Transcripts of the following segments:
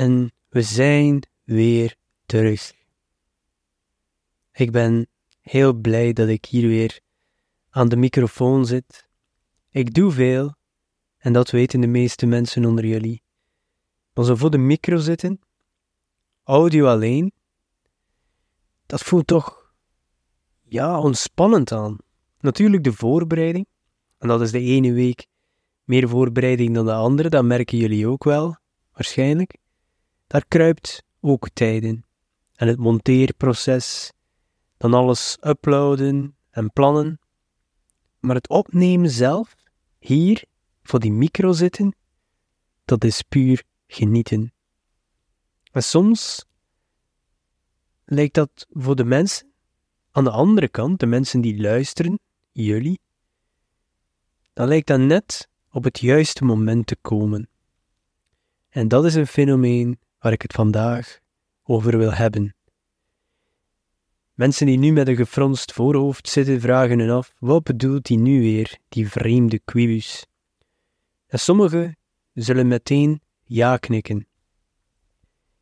En we zijn weer terug. Ik ben heel blij dat ik hier weer aan de microfoon zit. Ik doe veel, en dat weten de meeste mensen onder jullie. Maar zo voor de micro zitten, audio alleen, dat voelt toch, ja, ontspannend aan. Natuurlijk de voorbereiding, en dat is de ene week meer voorbereiding dan de andere, dat merken jullie ook wel, waarschijnlijk. Daar kruipt ook tijd in. En het monteerproces, dan alles uploaden en plannen. Maar het opnemen zelf, hier, voor die micro zitten, dat is puur genieten. En soms lijkt dat voor de mensen aan de andere kant, de mensen die luisteren, jullie, dan lijkt dat net op het juiste moment te komen. En dat is een fenomeen waar ik het vandaag over wil hebben. Mensen die nu met een gefronst voorhoofd zitten, vragen hun af: wat bedoelt hij nu weer, die vreemde quibus? En sommigen zullen meteen ja knikken.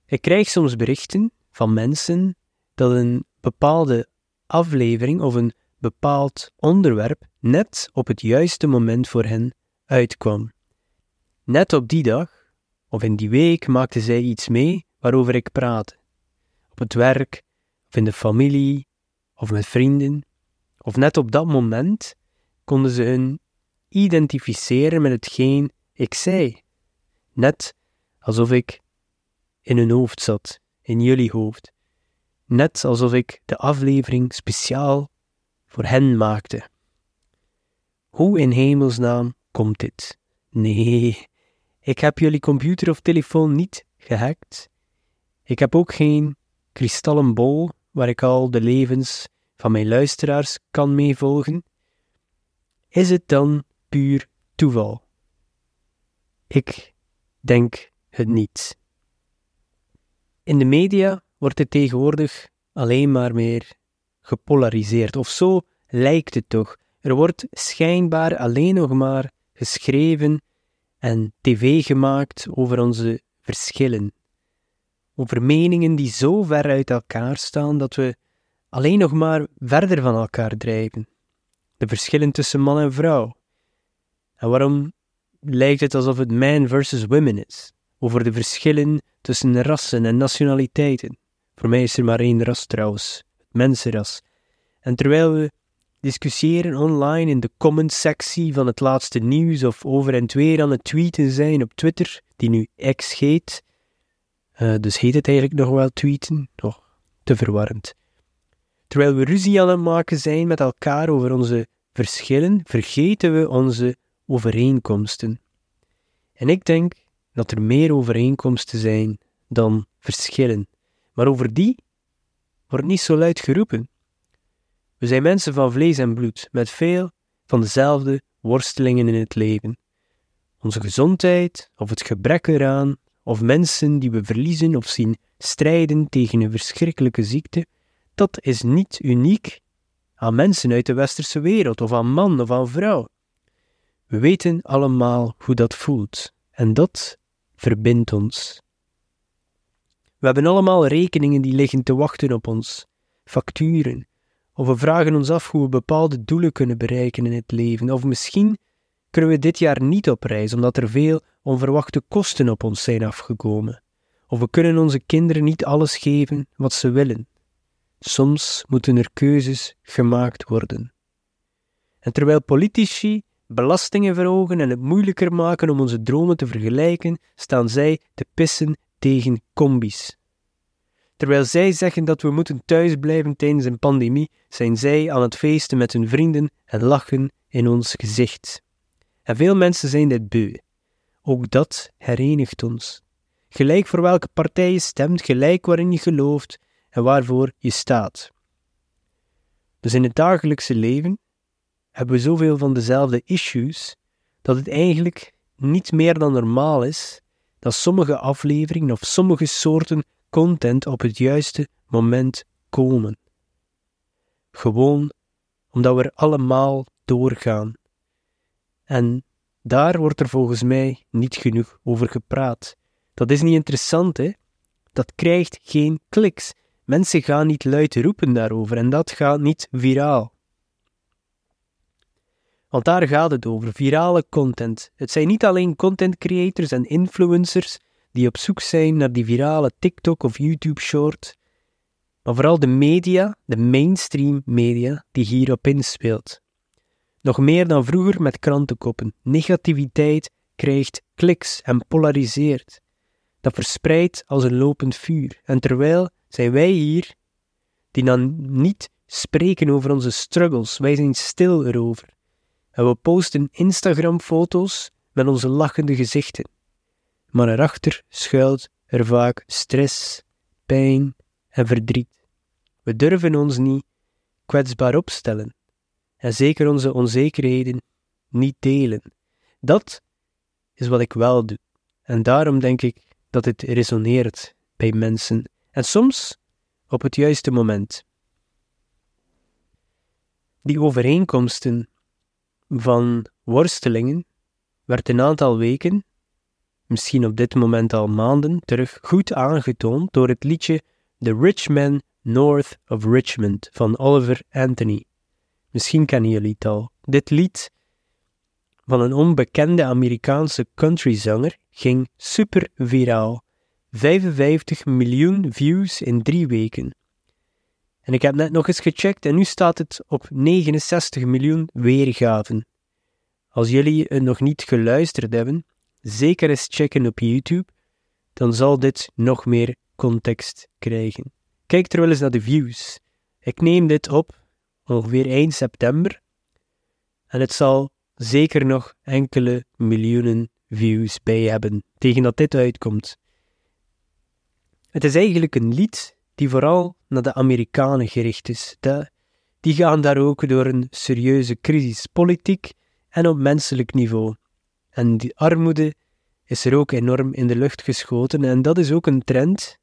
Ik krijg soms berichten van mensen dat een bepaalde aflevering of een bepaald onderwerp net op het juiste moment voor hen uitkwam. Net op die dag of in die week maakte zij iets mee waarover ik praatte. Op het werk, of in de familie, of met vrienden. Of net op dat moment konden ze hun identificeren met hetgeen ik zei. Net alsof ik in hun hoofd zat, in jullie hoofd. Net alsof ik de aflevering speciaal voor hen maakte. Hoe in hemelsnaam komt dit? Nee, ik heb jullie computer of telefoon niet gehackt. Ik heb ook geen kristallen bol waar ik al de levens van mijn luisteraars kan meevolgen. Is het dan puur toeval? Ik denk het niet. In de media wordt het tegenwoordig alleen maar meer gepolariseerd, of zo lijkt het toch. Er wordt schijnbaar alleen nog maar geschreven en tv gemaakt over onze verschillen. Over meningen die zo ver uit elkaar staan dat we alleen nog maar verder van elkaar drijven. De verschillen tussen man en vrouw. En waarom lijkt het alsof het man versus women is? Over de verschillen tussen rassen en nationaliteiten. Voor mij is er maar één ras trouwens, het mensenras. En terwijl we discussiëren online in de comment-sectie van het laatste nieuws of over en weer aan het tweeten zijn op Twitter, die nu X heet. Uh, dus heet het eigenlijk nog wel tweeten? Nog te verwarrend. Terwijl we ruzie aan het maken zijn met elkaar over onze verschillen, vergeten we onze overeenkomsten. En ik denk dat er meer overeenkomsten zijn dan verschillen. Maar over die wordt niet zo luid geroepen. We zijn mensen van vlees en bloed, met veel van dezelfde worstelingen in het leven. Onze gezondheid, of het gebrek eraan, of mensen die we verliezen of zien strijden tegen een verschrikkelijke ziekte, dat is niet uniek aan mensen uit de westerse wereld, of aan man of aan vrouw. We weten allemaal hoe dat voelt, en dat verbindt ons. We hebben allemaal rekeningen die liggen te wachten op ons, facturen, of we vragen ons af hoe we bepaalde doelen kunnen bereiken in het leven. Of misschien kunnen we dit jaar niet op reis omdat er veel onverwachte kosten op ons zijn afgekomen. Of we kunnen onze kinderen niet alles geven wat ze willen. Soms moeten er keuzes gemaakt worden. En terwijl politici belastingen verhogen en het moeilijker maken om onze dromen te vergelijken, staan zij te pissen tegen combis. Terwijl zij zeggen dat we moeten thuisblijven tijdens een pandemie, zijn zij aan het feesten met hun vrienden en lachen in ons gezicht. En veel mensen zijn dit beu. Ook dat herenigt ons. Gelijk voor welke partij je stemt, gelijk waarin je gelooft en waarvoor je staat. Dus in het dagelijkse leven hebben we zoveel van dezelfde issues dat het eigenlijk niet meer dan normaal is dat sommige afleveringen of sommige soorten content op het juiste moment komen. Gewoon omdat we er allemaal doorgaan. En daar wordt er volgens mij niet genoeg over gepraat. Dat is niet interessant, hè? Dat krijgt geen kliks. Mensen gaan niet luid roepen daarover en dat gaat niet viraal. Want daar gaat het over, virale content. Het zijn niet alleen content creators en influencers die op zoek zijn naar die virale TikTok of YouTube short, maar vooral de media, de mainstream media, die hierop inspeelt. Nog meer dan vroeger met krantenkoppen. Negativiteit krijgt kliks en polariseert. Dat verspreidt als een lopend vuur. En terwijl zijn wij hier, die dan niet spreken over onze struggles, wij zijn stil erover. En we posten Instagram-foto's met onze lachende gezichten. Maar erachter schuilt er vaak stress, pijn en verdriet. We durven ons niet kwetsbaar opstellen en zeker onze onzekerheden niet delen. Dat is wat ik wel doe. En daarom denk ik dat het resoneert bij mensen. En soms op het juiste moment. Die overeenkomsten van worstelingen werd een aantal weken, misschien op dit moment al maanden, terug goed aangetoond door het liedje The Rich Man North of Richmond van Oliver Anthony. Misschien kennen jullie het al. Dit lied van een onbekende Amerikaanse countryzanger ging super viraal. 55 miljoen views in drie weken. En ik heb net nog eens gecheckt en nu staat het op 69 miljoen weergaven. Als jullie het nog niet geluisterd hebben, zeker eens checken op YouTube, dan zal dit nog meer context krijgen. Kijk er wel eens naar de views. Ik neem dit op ongeveer eind september en het zal zeker nog enkele miljoenen views bij hebben tegen dat dit uitkomt. Het is eigenlijk een lied die vooral naar de Amerikanen gericht is. die gaan daar ook door een serieuze crisis, politiek en op menselijk niveau. En die armoede is er ook enorm in de lucht geschoten en dat is ook een trend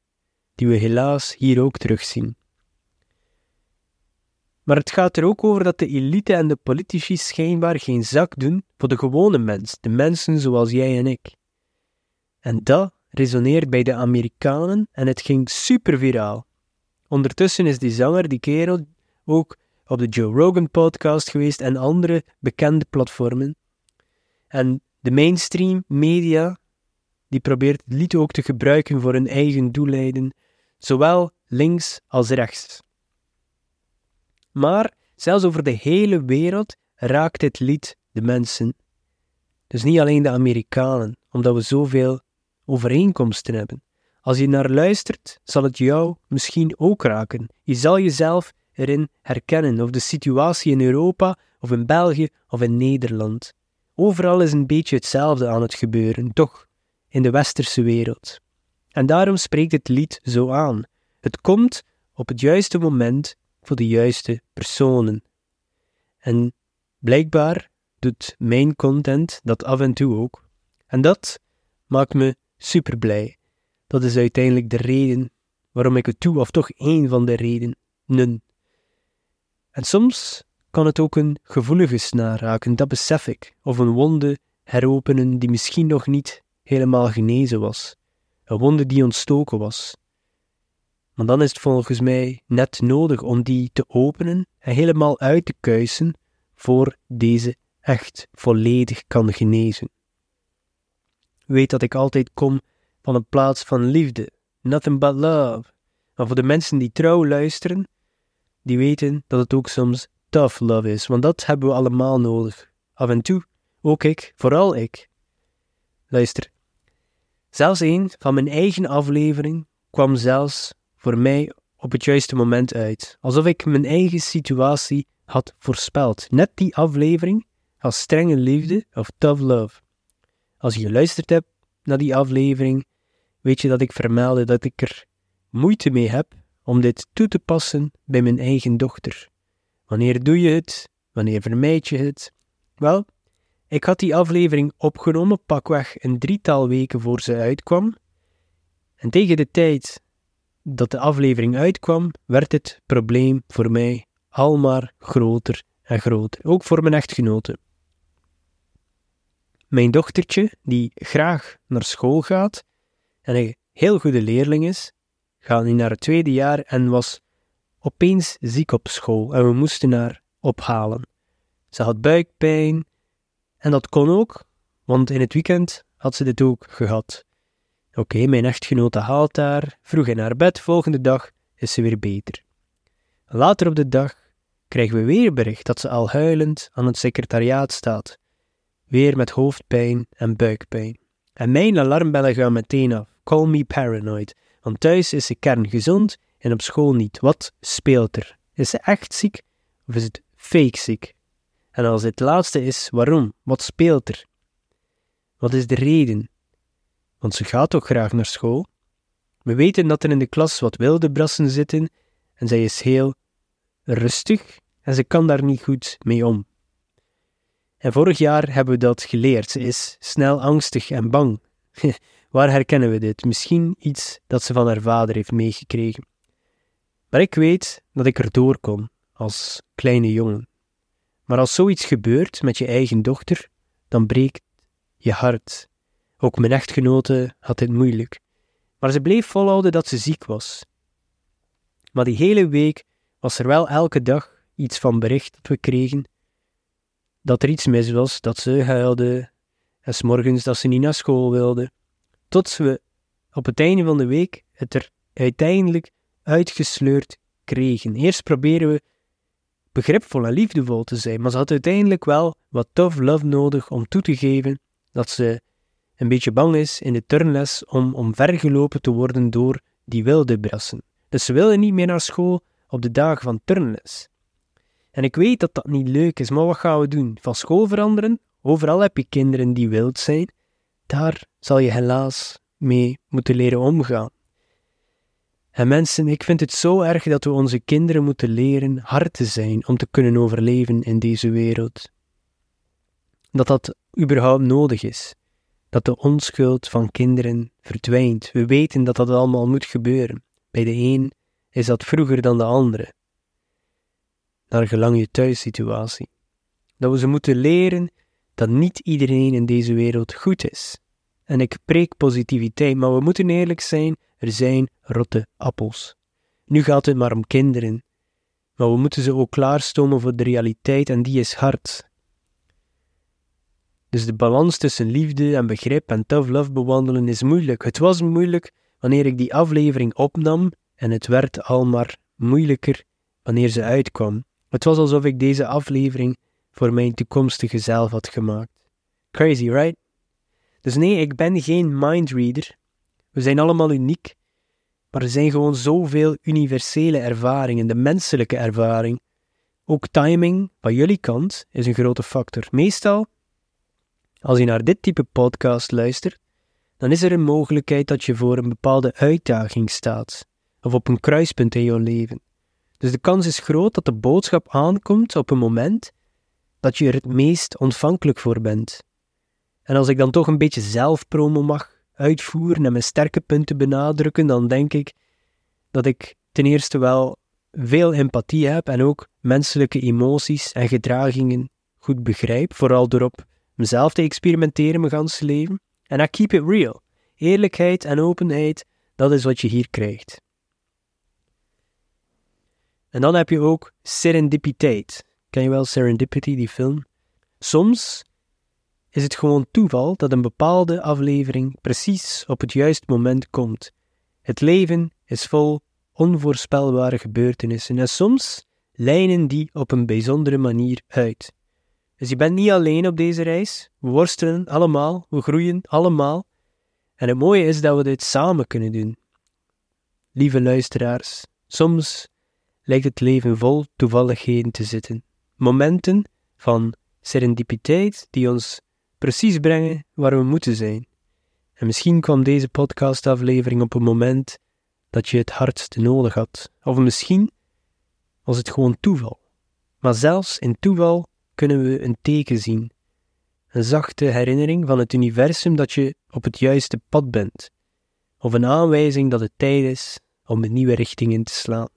die we helaas hier ook terugzien. Maar het gaat er ook over dat de elite en de politici schijnbaar geen zak doen voor de gewone mens, de mensen zoals jij en ik. En dat resoneert bij de Amerikanen en het ging super viraal. Ondertussen is die zanger, die kerel, ook op de Joe Rogan podcast geweest en andere bekende platformen. En de mainstream media, die probeert het lied ook te gebruiken voor hun eigen doeleinden, zowel links als rechts. Maar zelfs over de hele wereld raakt dit lied de mensen. Dus niet alleen de Amerikanen, omdat we zoveel overeenkomsten hebben. Als je naar luistert, zal het jou misschien ook raken. Je zal jezelf erin herkennen, of de situatie in Europa, of in België, of in Nederland. Overal is een beetje hetzelfde aan het gebeuren, toch, in de westerse wereld. En daarom spreekt het lied zo aan. Het komt op het juiste moment voor de juiste personen. En blijkbaar doet mijn content dat af en toe ook. En dat maakt me super blij. Dat is uiteindelijk de reden waarom ik het doe, of toch één van de redenen. En soms kan het ook een gevoelige snaar raken, dat besef ik, of een wonde heropenen die misschien nog niet helemaal genezen was, een wonde die ontstoken was. Maar dan is het volgens mij net nodig om die te openen en helemaal uit te kuisen voor deze echt volledig kan genezen. Weet dat ik altijd kom van een plaats van liefde, nothing but love. Maar voor de mensen die trouw luisteren, die weten dat het ook soms tough love is, want dat hebben we allemaal nodig. Af en toe, ook ik, vooral ik. Luister, zelfs een van mijn eigen aflevering kwam zelfs voor mij op het juiste moment uit, alsof ik mijn eigen situatie had voorspeld. Net die aflevering als strenge liefde of tough love. Als je geluisterd hebt naar die aflevering, weet je dat ik vermeldde dat ik er moeite mee heb om dit toe te passen bij mijn eigen dochter. Wanneer doe je het? Wanneer vermijd je het? Wel, ik had die aflevering opgenomen pakweg een drietal weken voor ze uitkwam. En tegen de tijd dat de aflevering uitkwam, werd het probleem voor mij almaar groter en groter, ook voor mijn echtgenote. Mijn dochtertje, die graag naar school gaat en een heel goede leerling is, gaat nu naar het tweede jaar en was opeens ziek op school en we moesten haar ophalen. Ze had buikpijn en dat kon ook, want in het weekend had ze dit ook gehad. Oké, mijn echtgenote haalt haar, vroeg in haar bed, volgende dag is ze weer beter. Later op de dag krijgen we weer bericht dat ze al huilend aan het secretariaat staat, weer met hoofdpijn en buikpijn. En mijn alarmbellen gaan meteen af. Call me paranoid, want thuis is ze kerngezond en op school niet. Wat speelt er? Is ze echt ziek of is het fake ziek? En als het laatste is, waarom? Wat speelt er? Wat is de reden? Want ze gaat toch graag naar school? We weten dat er in de klas wat wilde brassen zitten en zij is heel rustig en ze kan daar niet goed mee om. En vorig jaar hebben we dat geleerd. Ze is snel angstig en bang. Waar herkennen we dit? Misschien iets dat ze van haar vader heeft meegekregen. Maar ik weet dat ik erdoor kom als kleine jongen. Maar als zoiets gebeurt met je eigen dochter, dan breekt je hart. Ook mijn echtgenote had dit moeilijk. Maar ze bleef volhouden dat ze ziek was. Maar die hele week was er wel elke dag iets van bericht dat we kregen dat er iets mis was, dat ze huilde en s'morgens dat ze niet naar school wilde. Tot we op het einde van de week het er uiteindelijk uitgesleurd kregen. Eerst proberen we begripvol en liefdevol te zijn, maar ze had uiteindelijk wel wat tough love nodig om toe te geven dat ze een beetje bang is in de turnles om omvergelopen te worden door die wilde brassen. Dus ze wilde niet meer naar school op de dagen van turnles. En ik weet dat dat niet leuk is, maar wat gaan we doen? Van school veranderen? Overal heb je kinderen die wild zijn. Daar zal je helaas mee moeten leren omgaan. En mensen, ik vind het zo erg dat we onze kinderen moeten leren hard te zijn om te kunnen overleven in deze wereld. Dat dat überhaupt nodig is. Dat de onschuld van kinderen verdwijnt. We weten dat dat allemaal moet gebeuren. Bij de een is dat vroeger dan de andere. Naar gelang je thuissituatie. Dat we ze moeten leren dat niet iedereen in deze wereld goed is. En ik preek positiviteit, maar we moeten eerlijk zijn, er zijn rotte appels. Nu gaat het maar om kinderen, maar we moeten ze ook klaarstomen voor de realiteit en die is hard. Dus de balans tussen liefde en begrip en tough love bewandelen is moeilijk. Het was moeilijk wanneer ik die aflevering opnam en het werd al maar moeilijker wanneer ze uitkwam. Het was alsof ik deze aflevering voor mijn toekomstige zelf had gemaakt. Crazy, right? Dus nee, ik ben geen mindreader. We zijn allemaal uniek, maar er zijn gewoon zoveel universele ervaringen, de menselijke ervaring. Ook timing van jullie kant is een grote factor. Meestal, als je naar dit type podcast luistert, dan is er een mogelijkheid dat je voor een bepaalde uitdaging staat, of op een kruispunt in jouw leven. Dus de kans is groot dat de boodschap aankomt op een moment dat je er het meest ontvankelijk voor bent. En als ik dan toch een beetje zelfpromo mag uitvoeren en mijn sterke punten benadrukken, dan denk ik dat ik ten eerste wel veel empathie heb en ook menselijke emoties en gedragingen goed begrijp, vooral door op mezelf te experimenteren mijn ganse leven. En I keep it real. Eerlijkheid en openheid, dat is wat je hier krijgt. En dan heb je ook serendipiteit. Ken je wel Serendipity, die film? Soms is het gewoon toeval dat een bepaalde aflevering precies op het juiste moment komt. Het leven is vol onvoorspelbare gebeurtenissen en soms lijnen die op een bijzondere manier uit. Dus je bent niet alleen op deze reis. We worstelen allemaal, we groeien allemaal. En het mooie is dat we dit samen kunnen doen. Lieve luisteraars, soms lijkt het leven vol toevalligheden te zitten. Momenten van serendipiteit die ons precies brengen waar we moeten zijn. En misschien kwam deze podcastaflevering op een moment dat je het hardst nodig had. Of misschien was het gewoon toeval. Maar zelfs in toeval kunnen we een teken zien. Een zachte herinnering van het universum dat je op het juiste pad bent. Of een aanwijzing dat het tijd is om een nieuwe richting in te slaan.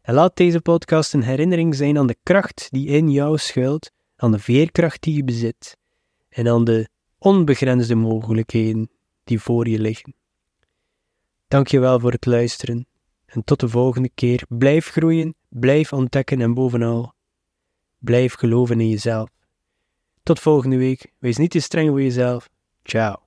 En laat deze podcast een herinnering zijn aan de kracht die in jou schuilt, aan de veerkracht die je bezit en aan de onbegrensde mogelijkheden die voor je liggen. Dankjewel voor het luisteren. En tot de volgende keer. Blijf groeien, blijf ontdekken en bovenal, blijf geloven in jezelf. Tot volgende week. Wees niet te streng voor jezelf. Ciao.